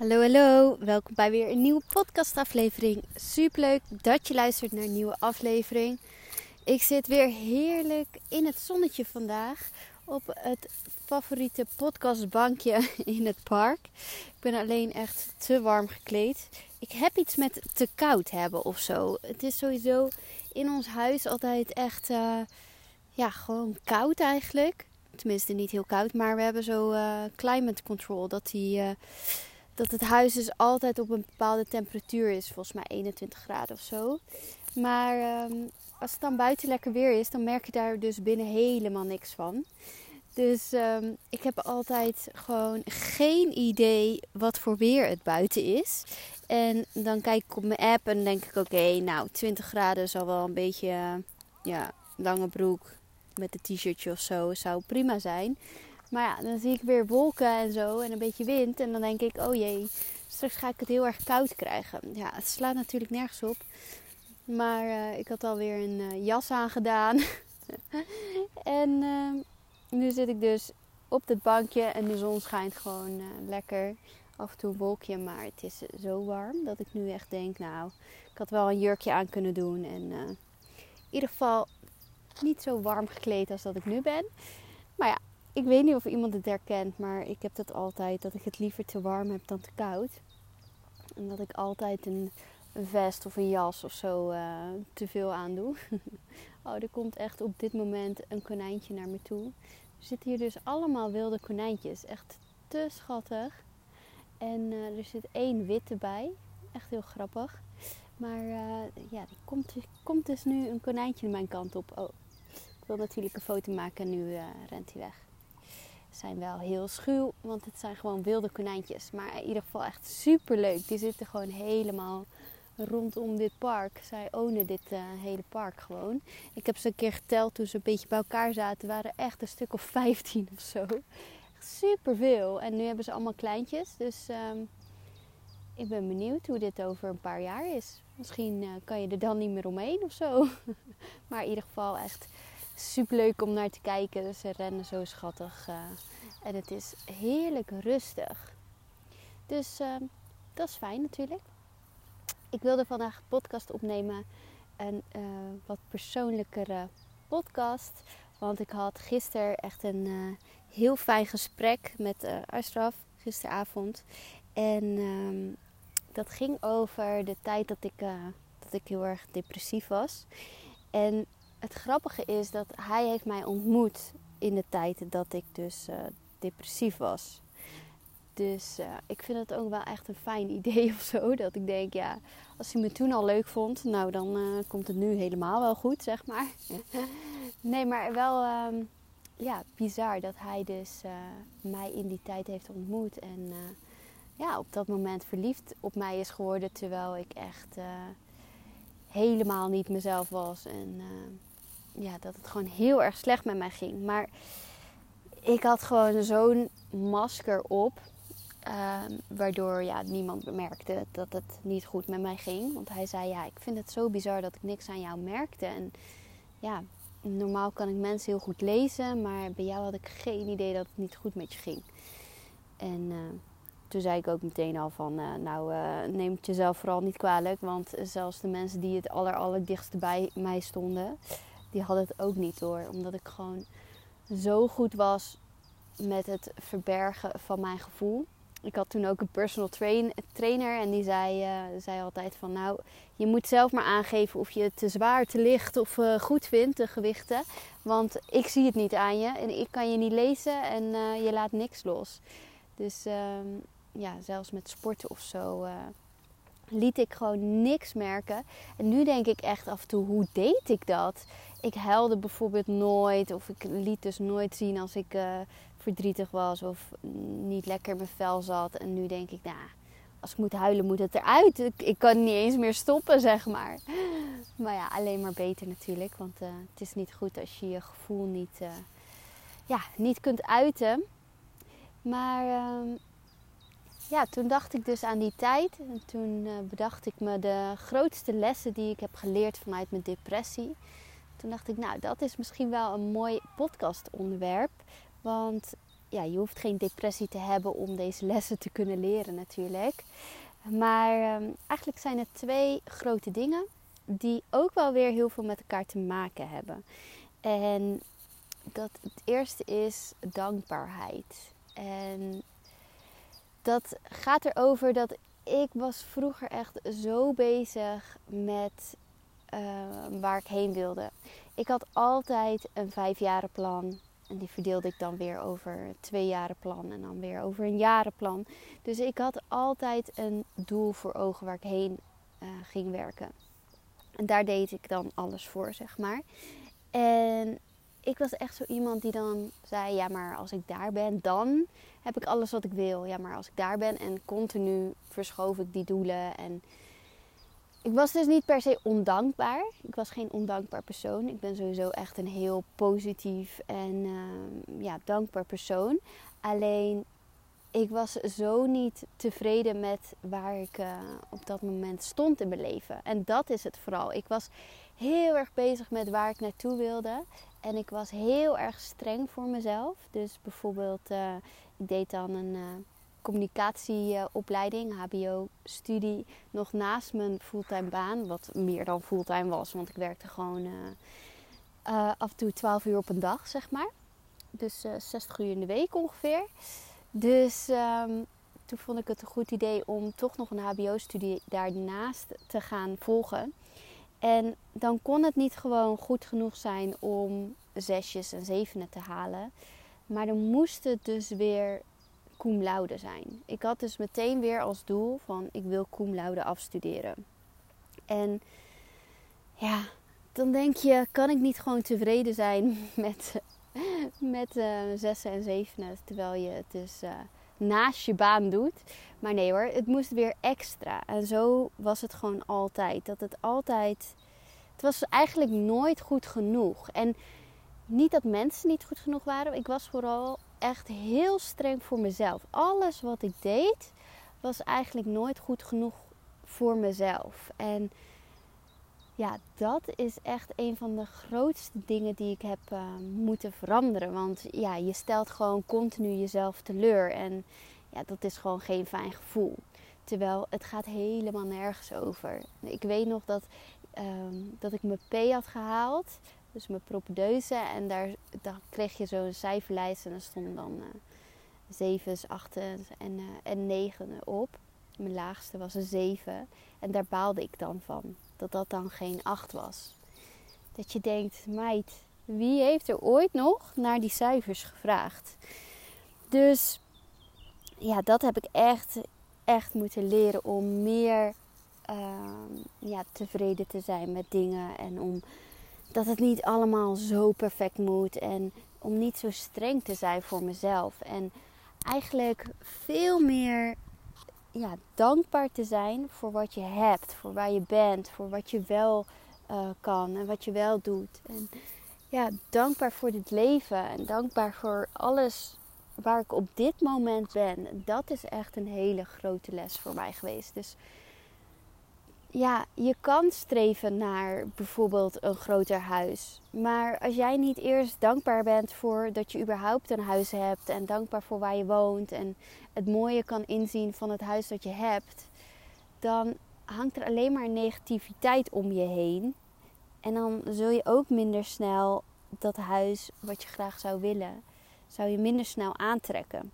Hallo, hallo. Welkom bij weer een nieuwe podcastaflevering. Superleuk dat je luistert naar een nieuwe aflevering. Ik zit weer heerlijk in het zonnetje vandaag op het favoriete podcastbankje in het park. Ik ben alleen echt te warm gekleed. Ik heb iets met te koud hebben of zo. Het is sowieso in ons huis altijd echt, uh, ja, gewoon koud eigenlijk. Tenminste, niet heel koud, maar we hebben zo uh, climate control. Dat, die, uh, dat het huis dus altijd op een bepaalde temperatuur is. Volgens mij 21 graden of zo. Maar um, als het dan buiten lekker weer is, dan merk je daar dus binnen helemaal niks van. Dus um, ik heb altijd gewoon geen idee wat voor weer het buiten is. En dan kijk ik op mijn app en denk ik: oké, nou 20 graden zal wel een beetje, ja, lange broek met een t-shirtje of zo zou prima zijn. Maar ja, dan zie ik weer wolken en zo en een beetje wind. En dan denk ik: oh jee, straks ga ik het heel erg koud krijgen. Ja, het slaat natuurlijk nergens op. Maar uh, ik had alweer een uh, jas aangedaan. en uh, nu zit ik dus op het bankje en de zon schijnt gewoon uh, lekker. Af en toe een wolkje, maar het is zo warm dat ik nu echt denk, nou, ik had wel een jurkje aan kunnen doen. En in ieder geval niet zo warm gekleed als dat ik nu ben. Maar ja, ik weet niet of iemand het herkent, maar ik heb dat altijd, dat ik het liever te warm heb dan te koud. En dat ik altijd een, vest of een jas of zo uh, te veel aandoe. oh, er komt echt op dit moment een konijntje naar me toe. Er zitten hier dus allemaal wilde konijntjes. Echt te schattig. En uh, er zit één witte bij. Echt heel grappig. Maar uh, ja, er komt, komt, dus nu een konijntje mijn kant op. Oh, ik wil natuurlijk een foto maken en nu rent hij weg. Zijn wel heel schuw, want het zijn gewoon wilde konijntjes. Maar in ieder geval echt super leuk. Die zitten gewoon helemaal rondom dit park. Zij ownen dit uh, hele park gewoon. Ik heb ze een keer geteld toen ze een beetje bij elkaar zaten. waren echt een stuk of 15 of zo. Super veel. En nu hebben ze allemaal kleintjes. Dus um, ik ben benieuwd hoe dit over een paar jaar is. Misschien uh, kan je er dan niet meer omheen of zo. maar in ieder geval echt super leuk om naar te kijken. Ze rennen zo schattig. Uh, en het is heerlijk rustig. Dus uh, dat is fijn natuurlijk. Ik wilde vandaag een podcast opnemen. Een uh, wat persoonlijkere podcast. Want ik had gisteren echt een uh, heel fijn gesprek met uh. Gisteravond. En um, dat ging over de tijd dat ik, dat ik heel erg depressief was. En het grappige is dat hij heeft mij ontmoet in de tijd dat ik dus depressief was. Dus uh, ik vind het ook wel echt een fijn idee of zo. Dat ik denk, ja, als hij me toen al leuk vond, nou dan uh, komt het nu helemaal wel goed, zeg maar. nee, maar wel um, ja, bizar dat hij dus mij in die tijd heeft ontmoet. En ja, op dat moment verliefd op mij is geworden. Terwijl ik echt helemaal niet mezelf was. En ja, dat het gewoon heel erg slecht met mij ging. Maar ik had gewoon zo'n masker op Um, waardoor ja, niemand bemerkte dat het niet goed met mij ging. Want hij zei: Ja, ik vind het zo bizar dat ik niks aan jou merkte. En ja, normaal kan ik mensen heel goed lezen, maar bij jou had ik geen idee dat het niet goed met je ging. En uh, toen zei ik ook meteen al van: uh, Nou, uh, neem het jezelf vooral niet kwalijk. Want zelfs de mensen die het aller, allerdichtst bij mij stonden, die hadden het ook niet door. Omdat ik gewoon zo goed was met het verbergen van mijn gevoel ik had toen ook een personal train, trainer en die zei, uh, zei altijd van nou, je moet zelf maar aangeven of je het te zwaar, te licht of uh, goed vindt, de gewichten. Want ik zie het niet aan je en ik kan je niet lezen en uh, je laat niks los. Dus ehm, ja, zelfs met sporten of zo liet ik gewoon niks merken. En nu denk ik echt af en toe, hoe deed ik dat? Ik huilde bijvoorbeeld nooit of ik liet dus nooit zien als ik verdrietig was of niet lekker in mijn vel zat. En nu denk ik, nou, als ik moet huilen, moet het eruit. Ik, kan niet eens meer stoppen, zeg maar. Maar ja, alleen maar beter natuurlijk. Want uh, het is niet goed als je je gevoel niet, uh, ja, niet kunt uiten. Maar uh, ja, toen dacht ik dus aan die tijd. En toen uh, bedacht ik me de grootste lessen die ik heb geleerd vanuit mijn depressie. Toen dacht ik, nou, dat is misschien wel een mooi podcastonderwerp. Want ja, je hoeft geen depressie te hebben om deze lessen te kunnen leren natuurlijk. Maar ehm, eigenlijk zijn het twee grote dingen die ook wel weer heel veel met elkaar te maken hebben. En dat het eerste is dankbaarheid. En dat gaat erover dat ik was vroeger echt zo bezig met uh, waar ik heen wilde. Ik had altijd een vijfjarenplan. En die verdeelde ik dan weer over een tweejarenplan en dan weer over een jarenplan. Dus ik had altijd een doel voor ogen waar ik heen uh, ging werken. En daar deed ik dan alles voor, zeg maar. En ik was echt zo iemand die dan zei: Ja, maar als ik daar ben, dan heb ik alles wat ik wil. Ja, maar als ik daar ben en continu verschoof ik die doelen. En ik was dus niet per se ondankbaar. Ik was geen ondankbaar persoon. Ik ben sowieso echt een heel positief en uh, ja, dankbaar persoon. Alleen ik was zo niet tevreden met waar ik uh, op dat moment stond in mijn leven. En dat is het vooral. Ik was heel erg bezig met waar ik naartoe wilde. En ik was heel erg streng voor mezelf. Dus bijvoorbeeld, uh, ik deed dan een uh, communicatieopleiding, HBO-studie, nog naast mijn fulltime baan. Wat meer dan fulltime was, want ik werkte gewoon af en toe 12 uur op een dag, zeg maar. Dus 60 uur in de week ongeveer. Dus um, toen vond ik het een goed idee om toch nog een HBO-studie daarnaast te gaan volgen. En dan kon het niet gewoon goed genoeg zijn om zesjes en zevenen te halen. Maar dan moest het dus weer cum laude zijn. Ik had dus meteen weer als doel van ik wil cum laude afstuderen. En ja, dan denk je, kan ik niet gewoon tevreden zijn met met uh, zessen en zevenen. Terwijl je het dus uh, naast je baan doet. Maar nee hoor, het moest weer extra. En zo was het gewoon altijd. Dat het altijd. Het was eigenlijk nooit goed genoeg. En niet dat mensen niet goed genoeg waren. Ik was vooral echt heel streng voor mezelf. Alles wat ik deed was eigenlijk nooit goed genoeg voor mezelf. En ja, dat is echt een van de grootste dingen die ik heb uh, moeten veranderen. Want ja, je stelt gewoon continu jezelf teleur. En ja, dat is gewoon geen fijn gevoel. Terwijl het gaat helemaal nergens over. Ik weet nog dat, um, dat ik mijn P had gehaald. Dus mijn propedeuse. En daar, daar kreeg je zo'n cijferlijst. En er stonden dan uh, zevens, achten en, uh, en negen op. Mijn laagste was een zeven. En daar baalde ik dan van dat dat dan geen 8 was. Dat je denkt, meid, wie heeft er ooit nog naar die cijfers gevraagd? Dus ja, dat heb ik echt, echt moeten leren om meer uh, ja, tevreden te zijn met dingen. En om dat het niet allemaal zo perfect moet. En om niet zo streng te zijn voor mezelf. En eigenlijk veel meer ja, dankbaar te zijn voor wat je hebt, voor waar je bent, voor wat je wel uh, kan en wat je wel doet. En ja, dankbaar voor dit leven en dankbaar voor alles waar ik op dit moment ben. Dat is echt een hele grote les voor mij geweest. Dus ja, je kan streven naar bijvoorbeeld een groter huis. Maar als jij niet eerst dankbaar bent voor dat je überhaupt een huis hebt en dankbaar voor waar je woont en het mooie kan inzien van het huis dat je hebt, dan hangt er alleen maar negativiteit om je heen. En dan zul je ook minder snel dat huis wat je graag zou willen, zou je minder snel aantrekken.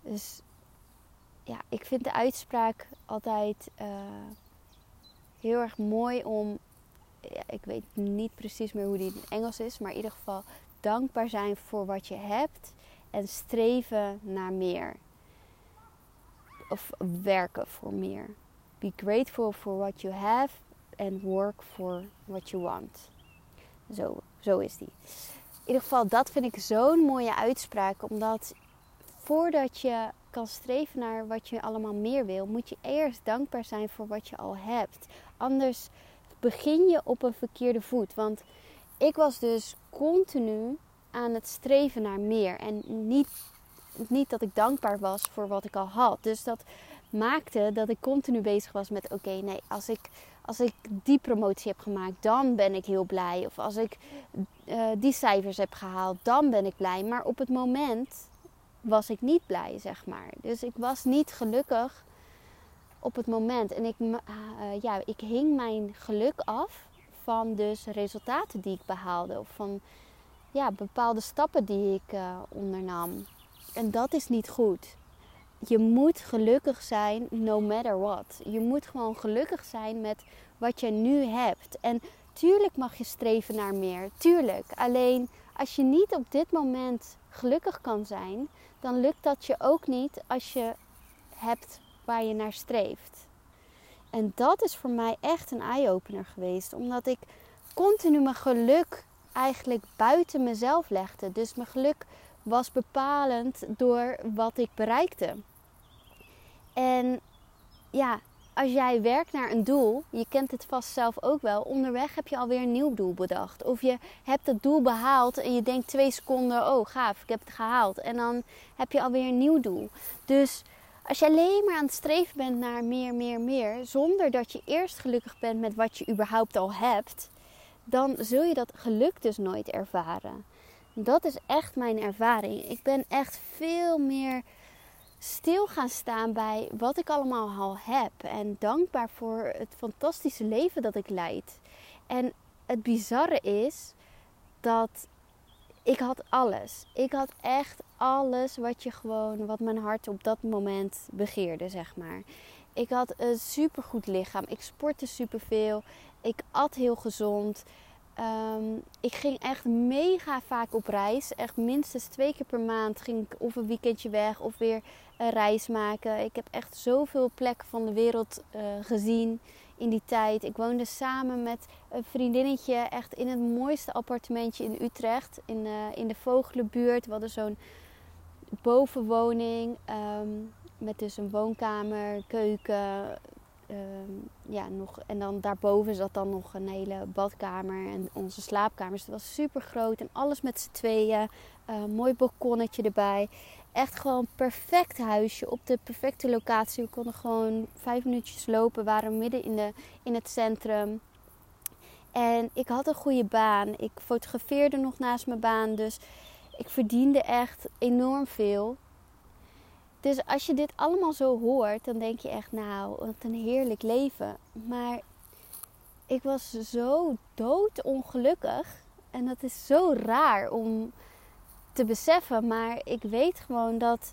Dus ja, ik vind de uitspraak altijd uh, heel erg mooi om. Ja, ik weet niet precies meer hoe die in Engels is, maar in ieder geval dankbaar zijn voor wat je hebt en streven naar meer. Of werken voor meer. Be grateful for what you have and work for what you want. Zo, zo is die. In ieder geval, dat vind ik zo'n mooie uitspraak, omdat voordat je kan streven naar wat je allemaal meer wil, moet je eerst dankbaar zijn voor wat je al hebt. Anders begin je op een verkeerde voet. Want ik was dus continu aan het streven naar meer. En niet, niet dat ik dankbaar was voor wat ik al had. Dus dat maakte dat ik continu bezig was met: oké, nee, als ik, als ik die promotie heb gemaakt, dan ben ik heel blij. Of als ik uh, die cijfers heb gehaald, dan ben ik blij. Maar op het moment was ik niet blij, zeg maar. Dus ik was niet gelukkig op het moment. En ik, uh, ja, ik hing mijn geluk af van dus resultaten die ik behaalde. Of van ja, bepaalde stappen die ik uh, ondernam. En dat is niet goed. Je moet gelukkig zijn no matter what. Je moet gewoon gelukkig zijn met wat je nu hebt. En tuurlijk mag je streven naar meer. Tuurlijk. Alleen als je niet op dit moment gelukkig kan zijn, dan lukt dat je ook niet als je hebt waar je naar streeft. En dat is voor mij echt een eye-opener geweest, omdat ik continu mijn geluk eigenlijk buiten mezelf legde. Dus mijn geluk was bepalend door wat ik bereikte. En ja, als jij werkt naar een doel, je kent het vast zelf ook wel, onderweg heb je alweer een nieuw doel bedacht. Of je hebt het doel behaald en je denkt twee seconden, oh gaaf, ik heb het gehaald. En dan heb je alweer een nieuw doel. Dus als je alleen maar aan het streven bent naar meer, meer, meer, zonder dat je eerst gelukkig bent met wat je überhaupt al hebt, dan zul je dat geluk dus nooit ervaren. Dat is echt mijn ervaring. Ik ben echt veel meer stil gaan staan bij wat ik allemaal al heb. En dankbaar voor het fantastische leven dat ik leid. En het bizarre is dat ik had alles. Ik had echt alles wat je gewoon, wat mijn hart op dat moment begeerde, zeg maar. Ik had een supergoed lichaam. Ik sportte superveel. Ik at heel gezond. Ehm, ik ging echt mega vaak op reis. Echt minstens twee keer per maand ging ik of een weekendje weg of weer een reis maken. Ik heb echt zoveel plekken van de wereld uh, gezien in die tijd. Ik woonde samen met een vriendinnetje echt in het mooiste appartementje in Utrecht. In, uh, in de Vogelenbuurt. We hadden zo'n bovenwoning. Um, met dus een woonkamer, keuken, Um, ja, nog, en dan daarboven zat dan nog een hele badkamer en onze slaapkamers. het was super groot en alles met z'n tweeën. Uh, mooi balkonnetje erbij. Echt gewoon perfect huisje op de perfecte locatie. We konden gewoon vijf minuutjes lopen. Waren midden in, de, in het centrum. En ik had een goede baan. Ik fotografeerde nog naast mijn baan. Dus ik verdiende echt enorm veel. Dus als je dit allemaal zo hoort, dan denk je echt, nou, wat een heerlijk leven. Maar ik was zo doodongelukkig. En dat is zo raar om te beseffen. Maar ik weet gewoon dat,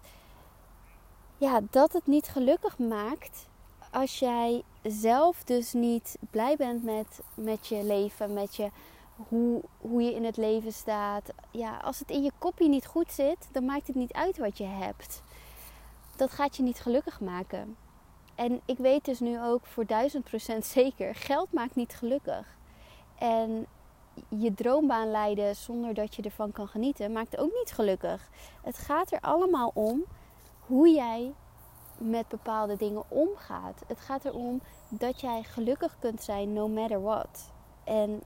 ja, dat het niet gelukkig maakt als jij zelf dus niet blij bent met, met je leven, met je, hoe, hoe je in het leven staat. Ja, als het in je kopje niet goed zit, dan maakt het niet uit wat je hebt dat gaat je niet gelukkig maken. En ik weet dus nu ook voor duizend procent zeker, geld maakt niet gelukkig. En je droombaan leiden zonder dat je ervan kan genieten, maakt ook niet gelukkig. Het gaat er allemaal om hoe jij met bepaalde dingen omgaat. Het gaat erom dat jij gelukkig kunt zijn no matter what. En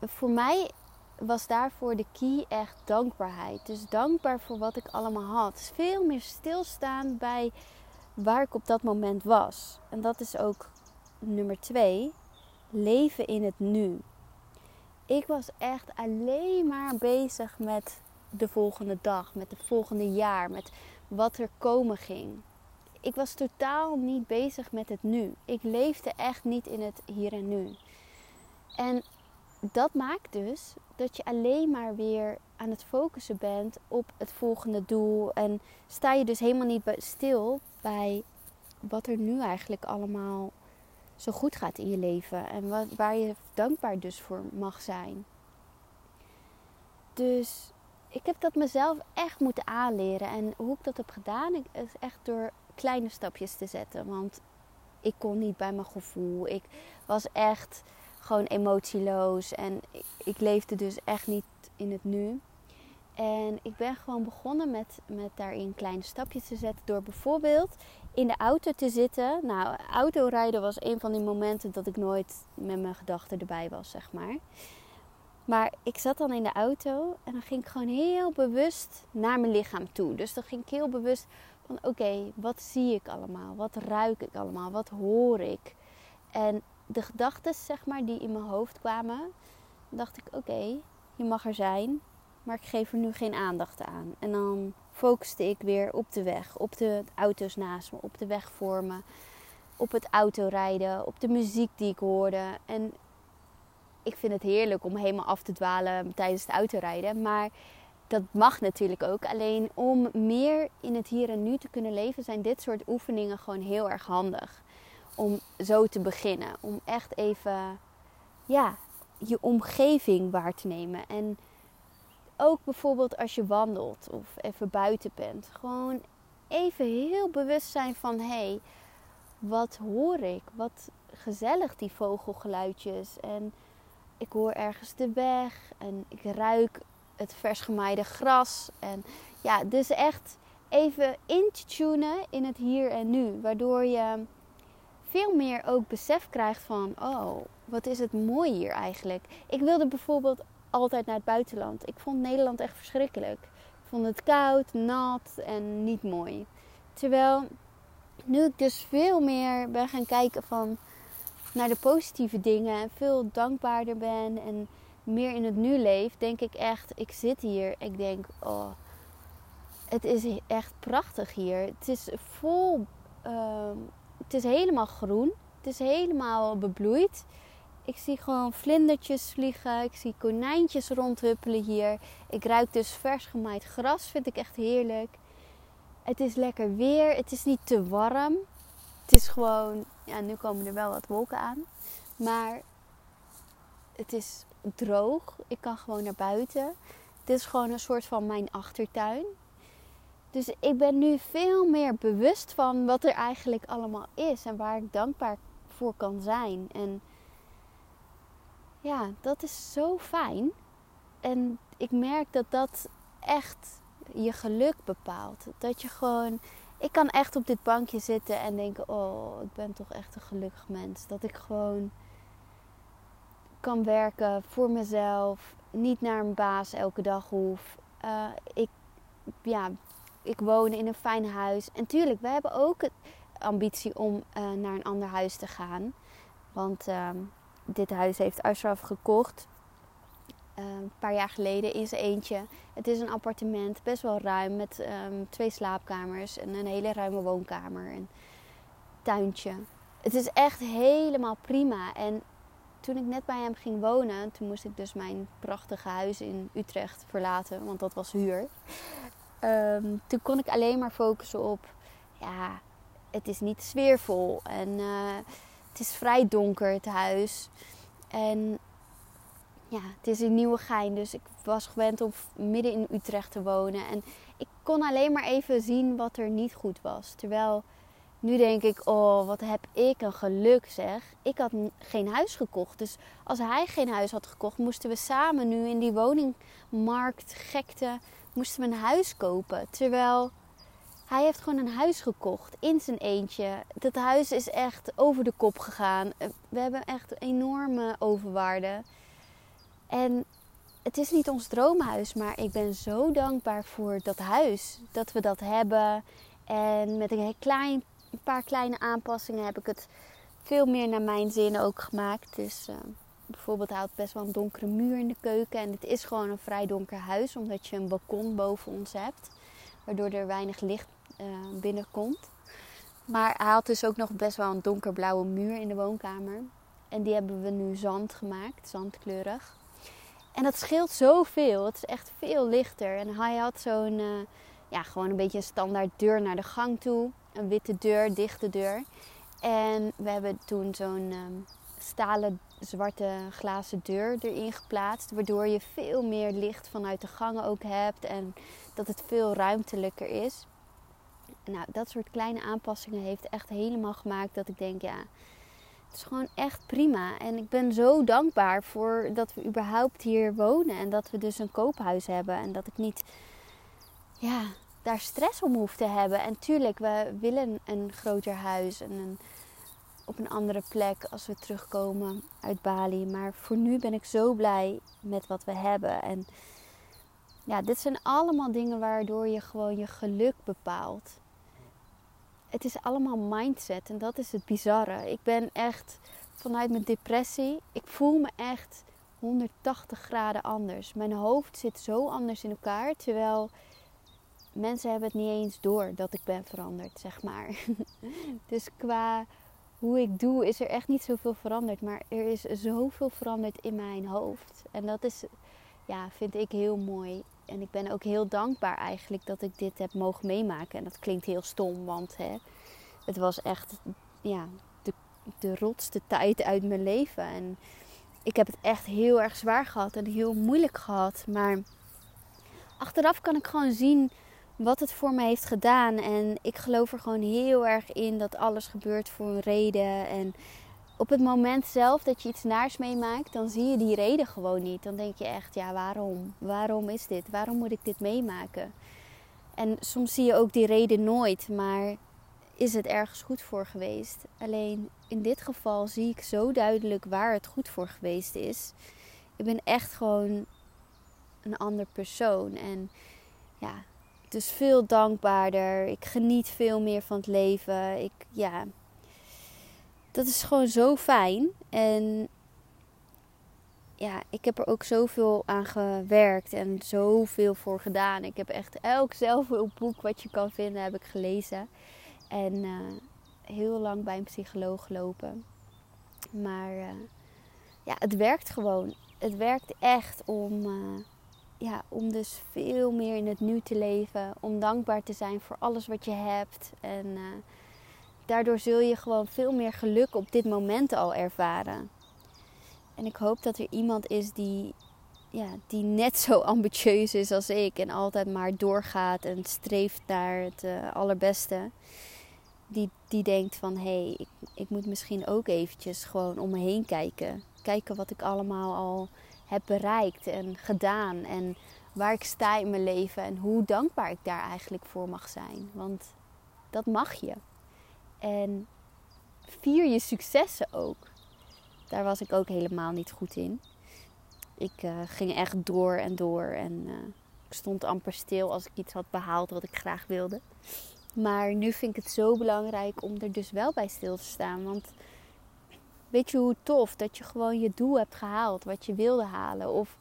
voor mij was daarvoor de key echt dankbaarheid. Dus dankbaar voor wat ik allemaal had. Veel meer stilstaan bij waar ik op dat moment was. En dat is ook nummer twee. Leven in het nu. Ik was echt alleen maar bezig met de volgende dag, met het volgende jaar, met wat er komen ging. Ik was totaal niet bezig met het nu. Ik leefde echt niet in het hier en nu. En dat maakt dus dat je alleen maar weer aan het focussen bent op het volgende doel. En sta je dus helemaal niet stil bij wat er nu eigenlijk allemaal zo goed gaat in je leven. En wat, waar je dankbaar dus voor mag zijn. Dus ik heb dat mezelf echt moeten aanleren. En hoe ik dat heb gedaan, is echt door kleine stapjes te zetten. Want ik kon niet bij mijn gevoel. Ik was echt gewoon emotieloos. En ik, leefde dus echt niet in het nu. En ik ben gewoon begonnen met, met daarin kleine stapjes te zetten. Door bijvoorbeeld in de auto te zitten. Nou, autorijden was een van die momenten dat ik nooit met mijn gedachten erbij was, zeg maar. Maar ik zat dan in de auto en dan ging ik gewoon heel bewust naar mijn lichaam toe. Dus dan ging ik heel bewust van oké, wat zie ik allemaal? Wat ruik ik allemaal? Wat hoor ik? En de gedachten, zeg maar, die in mijn hoofd kwamen, dacht ik: oké, je mag er zijn, maar ik geef er nu geen aandacht aan. En dan focuste ik weer op de weg, op de auto's naast me, op de weg voor me, op het autorijden, op de muziek die ik hoorde. En ik vind het heerlijk om helemaal af te dwalen tijdens het autorijden, maar dat mag natuurlijk ook. Alleen om meer in het hier en nu te kunnen leven, zijn dit soort oefeningen gewoon heel erg handig. Om zo te beginnen. Om echt even ja, je omgeving waar te nemen. En ook bijvoorbeeld als je wandelt of even buiten bent. Gewoon even heel bewust zijn van hé, hey, wat hoor ik? Wat gezellig die vogelgeluidjes. En ik hoor ergens de weg en ik ruik het vers gemaaide gras. En ja, dus echt even in te in het hier en nu. Waardoor je veel meer ook besef krijgt van, oh, wat is het mooi hier eigenlijk. Ik wilde bijvoorbeeld altijd naar het buitenland. Ik vond Nederland echt verschrikkelijk. Ik vond het koud, nat en niet mooi. Terwijl nu ik dus veel meer ben gaan kijken van naar de positieve dingen en veel dankbaarder ben en meer in het nu leef, denk ik echt, ik zit hier. Ik denk, oh, het is echt prachtig hier. Het is vol, uh, het is helemaal groen. Het is helemaal bebloeid. Ik zie gewoon vlindertjes vliegen. Ik zie konijntjes rondhuppelen hier. Ik ruik dus vers gemaaid gras. Vind ik echt heerlijk. Het is lekker weer. Het is niet te warm. Het is gewoon... Ja, nu komen er wel wat wolken aan. Maar het is droog. Ik kan gewoon naar buiten. Dit is gewoon een soort van mijn achtertuin. Dus ik ben nu veel meer bewust van wat er eigenlijk allemaal is. En waar ik dankbaar voor kan zijn. En ja, dat is zo fijn. En ik merk dat dat echt je geluk bepaalt. Dat je gewoon. Ik kan echt op dit bankje zitten en denken: Oh, ik ben toch echt een gelukkig mens. Dat ik gewoon kan werken voor mezelf. Niet naar een baas elke dag hoef. Uh, ik, ja, ik woon in een fijn huis. En tuurlijk, we hebben ook ambitie om uh, naar een ander huis te gaan. Want. Uh, dit huis heeft Ashraf gekocht. Uh, een paar jaar geleden in zijn eentje. Het is een appartement, best wel ruim, met um, twee slaapkamers en een hele ruime woonkamer en tuintje. Het is echt helemaal prima. En toen ik net bij hem ging wonen, toen moest ik dus mijn prachtige huis in Utrecht verlaten, want dat was huur. Um, toen kon ik alleen maar focussen op, ja, het is niet sfeervol en uh, het is vrij donker, het huis. En ja, het is in Nieuwegein, dus ik was gewend om midden in Utrecht te wonen. En ik kon alleen maar even zien wat er niet goed was. Terwijl nu denk ik, oh, wat heb ik een geluk zeg. Ik had geen huis gekocht. Dus als hij geen huis had gekocht, moesten we samen nu in die woningmarkt gekte, moesten we een huis kopen. Terwijl hij heeft gewoon een huis gekocht in zijn eentje. Dat huis is echt over de kop gegaan. We hebben echt enorme overwaarde. En het is niet ons droomhuis, maar ik ben zo dankbaar voor dat huis. Dat we dat hebben. En met een, klein, paar kleine aanpassingen heb ik het veel meer naar mijn zin ook gemaakt. Dus uh, bijvoorbeeld had best wel een donkere muur in de keuken. En het is gewoon een vrij donker huis, omdat je een balkon boven ons hebt. Waardoor er weinig licht uh, binnenkomt. Maar hij had dus ook nog best wel een donkerblauwe muur in de woonkamer. En die hebben we nu zand gemaakt, zandkleurig. En dat scheelt zoveel. Het is echt veel lichter. En hij had zo'n, uh, ja, gewoon een beetje een standaard deur naar de gang toe. Een witte deur, dichte deur. En we hebben toen zo'n um, stalen zwarte glazen deur erin geplaatst. Waardoor je veel meer licht vanuit de gangen ook hebt. En dat het veel ruimtelijker is nou, dat soort kleine aanpassingen heeft echt helemaal gemaakt dat ik denk, ja, het is gewoon echt prima. En ik ben zo dankbaar voor dat we überhaupt hier wonen en dat we dus een koophuis hebben en dat ik niet, ja, daar stress om hoef te hebben. En tuurlijk, we willen een groter huis en een, op een andere plek als we terugkomen uit Bali. Maar voor nu ben ik zo blij met wat we hebben. En ja, dit zijn allemaal dingen waardoor je gewoon je geluk bepaalt het is allemaal mindset en dat is het bizarre. Ik ben echt vanuit mijn depressie. Ik voel me echt 180 graden anders. Mijn hoofd zit zo anders in elkaar. Terwijl mensen hebben het niet eens door dat ik ben veranderd, zeg maar. dus qua hoe ik doe is er echt niet zoveel veranderd. Maar er is zoveel veranderd in mijn hoofd. En dat is, ja, vind ik heel mooi. En ik ben ook heel dankbaar eigenlijk dat ik dit heb mogen meemaken. En dat klinkt heel stom, want hè, het was echt ja, de, de rotste tijd uit mijn leven. En ik heb het echt heel erg zwaar gehad en heel moeilijk gehad. Maar achteraf kan ik gewoon zien wat het voor mij heeft gedaan. En ik geloof er gewoon heel erg in dat alles gebeurt voor een reden. En op het moment zelf dat je iets naars meemaakt, dan zie je die reden gewoon niet. Dan denk je echt, ja, waarom? Waarom is dit? Waarom moet ik dit meemaken? En soms zie je ook die reden nooit, maar is het ergens goed voor geweest? Alleen in dit geval zie ik zo duidelijk waar het goed voor geweest is. Ik ben echt gewoon een ander persoon. En ja, dus veel dankbaarder. Ik geniet veel meer van het leven. Ik, ja, dat is gewoon zo fijn. En ja, ik heb er ook zoveel aan gewerkt en zoveel voor gedaan. Ik heb echt elk zelfhulpboek wat je kan vinden, heb ik gelezen. En uh, heel lang bij een psycholoog gelopen. Maar uh, ja, het werkt gewoon. Het werkt echt om, uh, ja, om dus veel meer in het nu te leven. Om dankbaar te zijn voor alles wat je hebt. En daardoor zul je gewoon veel meer geluk op dit moment al ervaren. En ik hoop dat er iemand is die, ja, die net zo ambitieus is als ik. En altijd maar doorgaat en streeft naar het allerbeste die, die denkt van hé, hey, ik, ik moet misschien ook eventjes gewoon om me heen kijken. Kijken wat ik allemaal al heb bereikt en gedaan. En waar ik sta in mijn leven en hoe dankbaar ik daar eigenlijk voor mag zijn. Want dat mag je. En vier je successen ook. Daar was ik ook helemaal niet goed in. Ik uh, ging echt door en door en uh, ik stond amper stil als ik iets had behaald wat ik graag wilde. Maar nu vind ik het zo belangrijk om er dus wel bij stil te staan. Want weet je hoe tof dat je gewoon je doel hebt gehaald, wat je wilde halen. Of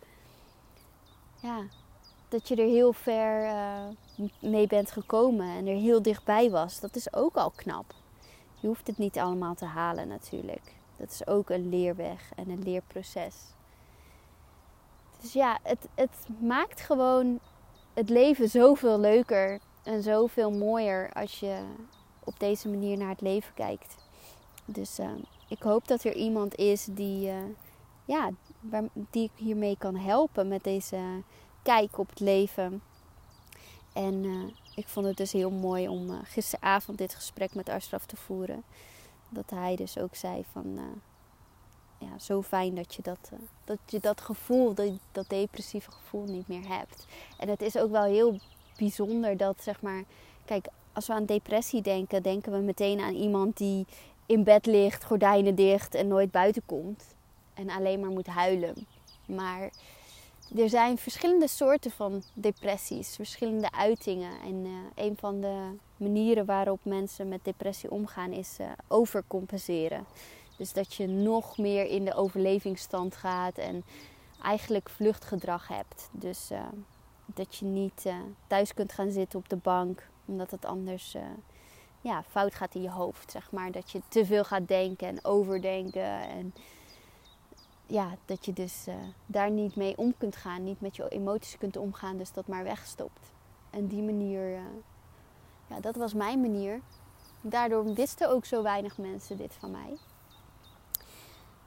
ja, dat je er heel ver uh, mee bent gekomen en er heel dichtbij was. Dat is ook al knap. Je hoeft het niet allemaal te halen natuurlijk. Dat is ook een leerweg en een leerproces. Dus ja, het, het maakt gewoon het leven zoveel leuker en zoveel mooier als je op deze manier naar het leven kijkt. Dus uh, ik hoop dat er iemand is die, uh, ja, die ik hiermee kan helpen met deze kijk op het leven. En uh, ik vond het dus heel mooi om gisteravond dit gesprek met Ashraf te voeren. Dat hij dus ook zei van ja, zo fijn dat je dat, dat, je dat gevoel, dat, dat depressieve gevoel niet meer hebt. En het is ook wel heel bijzonder dat, zeg maar, kijk, als we aan depressie denken, denken we meteen aan iemand die in bed ligt, gordijnen dicht en nooit buiten komt. En alleen maar moet huilen. Maar er zijn verschillende soorten van depressies, verschillende uitingen. En uh, een van de manieren waarop mensen met depressie omgaan is uh, overcompenseren. Dus dat je nog meer in de overlevingsstand gaat en eigenlijk vluchtgedrag hebt. Dus uh, dat je niet thuis kunt gaan zitten op de bank, omdat het anders ja, fout gaat in je hoofd. Zeg maar. Dat je te veel gaat denken en overdenken. En ja, dat je dus uh, daar niet mee om kunt gaan, niet met je emoties kunt omgaan, dus dat maar wegstopt. En die manier, ja, dat was mijn manier. Daardoor wisten ook zo weinig mensen dit van mij.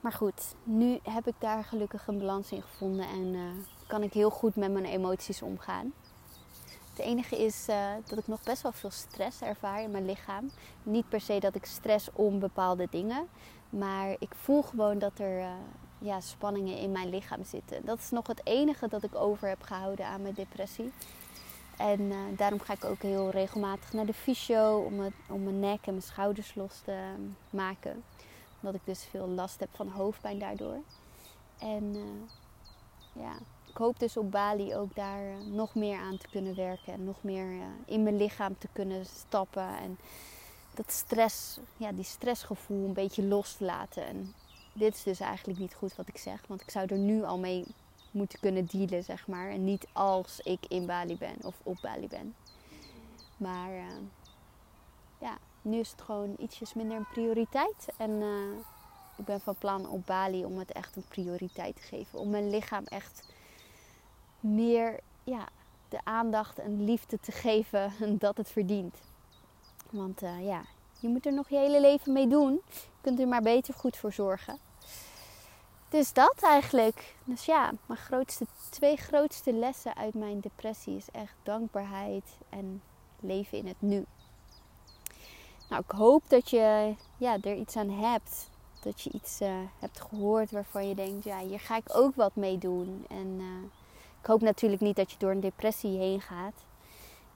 Maar goed, nu heb ik daar gelukkig een balans in gevonden en uh, kan ik heel goed met mijn emoties omgaan. Het enige is uh, dat ik nog best wel veel stress ervaar in mijn lichaam. Niet per se dat ik stress om bepaalde dingen, maar ik voel gewoon dat er uh, ja, spanningen in mijn lichaam zitten. Dat is nog het enige dat ik over heb gehouden aan mijn depressie. En daarom ga ik ook heel regelmatig naar de fysio om, om mijn nek en mijn schouders los te maken omdat ik dus veel last heb van hoofdpijn daardoor. En ja, ik hoop dus op Bali ook daar uh, nog meer aan te kunnen werken. En nog meer uh, in mijn lichaam te kunnen stappen. En dat stress, ja, die stressgevoel een beetje los te laten. En dit is dus eigenlijk niet goed wat ik zeg. Want ik zou er nu al mee moeten kunnen dealen, zeg maar. En niet als ik in Bali ben of op Bali ben. Maar uh, ja, nu is het gewoon ietsjes minder een prioriteit. En ik ben van plan op Bali om het echt een prioriteit te geven. Om mijn lichaam echt meer ja, de aandacht en liefde te geven dat het verdient. Want uh, ja, je moet er nog je hele leven mee doen. Je kunt er maar beter goed voor zorgen. Dus dat eigenlijk. Dus ja, mijn grootste, twee grootste lessen uit mijn depressie is echt dankbaarheid en leven in het nu. Nou, ik hoop dat je ja, er iets aan hebt. Dat je iets uh, hebt gehoord waarvan je denkt, ja, hier ga ik ook wat mee doen. En uh, ik hoop natuurlijk niet dat je door een depressie heen gaat.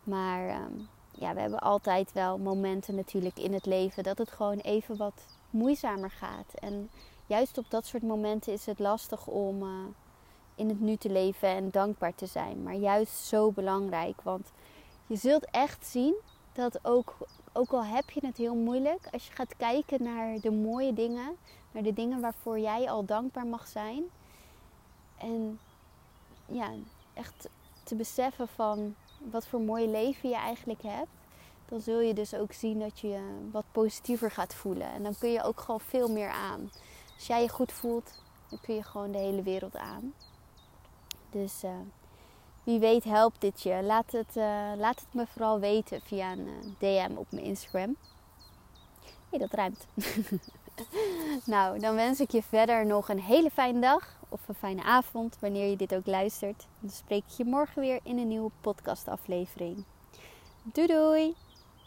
Maar um, ja, we hebben altijd wel momenten natuurlijk in het leven dat het gewoon even wat moeizamer gaat. En juist op dat soort momenten is het lastig om uh, in het nu te leven en dankbaar te zijn. Maar juist zo belangrijk. Want je zult echt zien dat ook, ook al heb je het heel moeilijk, als je gaat kijken naar de mooie dingen, naar de dingen waarvoor jij al dankbaar mag zijn. En ja, echt te beseffen van wat voor mooi leven je eigenlijk hebt. Dan zul je dus ook zien dat je wat positiever gaat voelen. En dan kun je ook gewoon veel meer aan. Als jij je goed voelt, dan kun je gewoon de hele wereld aan. Dus uh, wie weet helpt dit je. Laat het, uh, laat het me vooral weten via een uh, DM op mijn Instagram. Hé, hey, dat ruimt. nou, dan wens ik je verder nog een hele fijne dag of een fijne avond wanneer je dit ook luistert. Dan spreek ik je morgen weer in een nieuwe podcastaflevering. Doei doei!